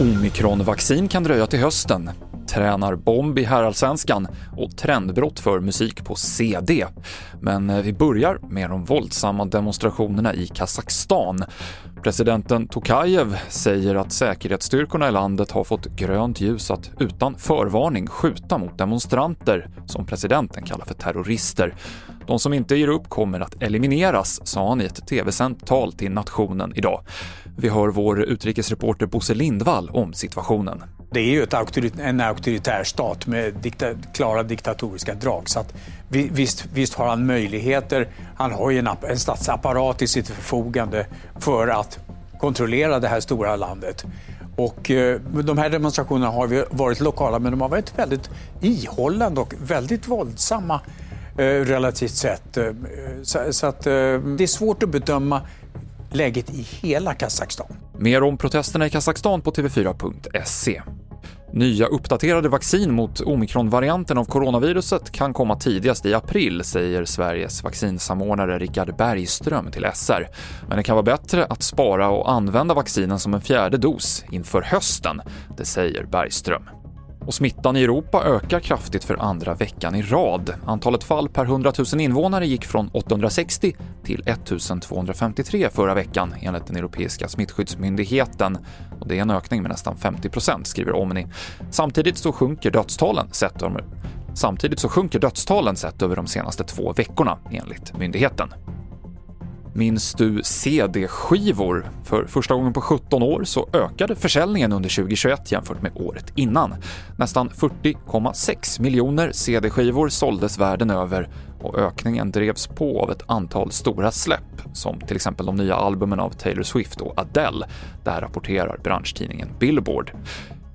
Omikronvaccin kan dröja till hösten tränar bomb i herrallsvenskan och trendbrott för musik på CD. Men eh, vi börjar med de våldsamma demonstrationerna i Kazakstan. Presidenten Tokajev säger att säkerhetsstyrkorna i landet har fått grönt ljus att utan förvarning skjuta mot demonstranter som presidenten kallar för terrorister. De som inte ger upp kommer att elimineras, sa han i ett tv-sänt tal till nationen idag. Vi hör vår utrikesreporter Bosse Lindvall om situationen. Det är ju ett auktorit en auktoritär stat med dikta klara diktatoriska drag. Så att, visst, visst har han möjligheter. Han har ju en, en statsapparat i sitt förfogande för att kontrollera det här stora landet. Och eh, de här demonstrationerna har varit lokala men de har varit väldigt ihållande och väldigt våldsamma eh, relativt sett. Eh, så, så att, eh, det är svårt att bedöma läget i hela Kazakstan. Mer om protesterna i Kazakstan på tv4.se. Nya uppdaterade vaccin mot omikronvarianten av coronaviruset kan komma tidigast i april, säger Sveriges vaccinsamordnare Richard Bergström till SR. Men det kan vara bättre att spara och använda vaccinen som en fjärde dos inför hösten, det säger Bergström. Och smittan i Europa ökar kraftigt för andra veckan i rad. Antalet fall per 100 000 invånare gick från 860 till 1253 förra veckan enligt den europeiska smittskyddsmyndigheten. Och det är en ökning med nästan 50 procent, skriver Omni. Samtidigt så sjunker dödstalen sett Samtidigt så sjunker dödstalen sett över de senaste två veckorna, enligt myndigheten. Minns du CD-skivor? För första gången på 17 år så ökade försäljningen under 2021 jämfört med året innan. Nästan 40,6 miljoner CD-skivor såldes världen över och ökningen drevs på av ett antal stora släpp, som till exempel de nya albumen av Taylor Swift och Adele. Där rapporterar branschtidningen Billboard.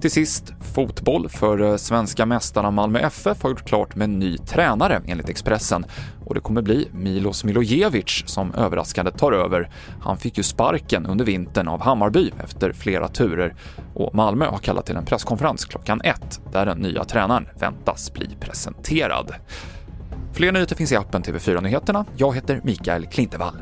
Till sist, fotboll, för eh, svenska mästarna Malmö FF har gjort klart med en ny tränare enligt Expressen och det kommer bli Milos Milojevic som överraskande tar över. Han fick ju sparken under vintern av Hammarby efter flera turer och Malmö har kallat till en presskonferens klockan ett där den nya tränaren väntas bli presenterad. Fler nyheter finns i appen TV4 Nyheterna. Jag heter Mikael Klintevall.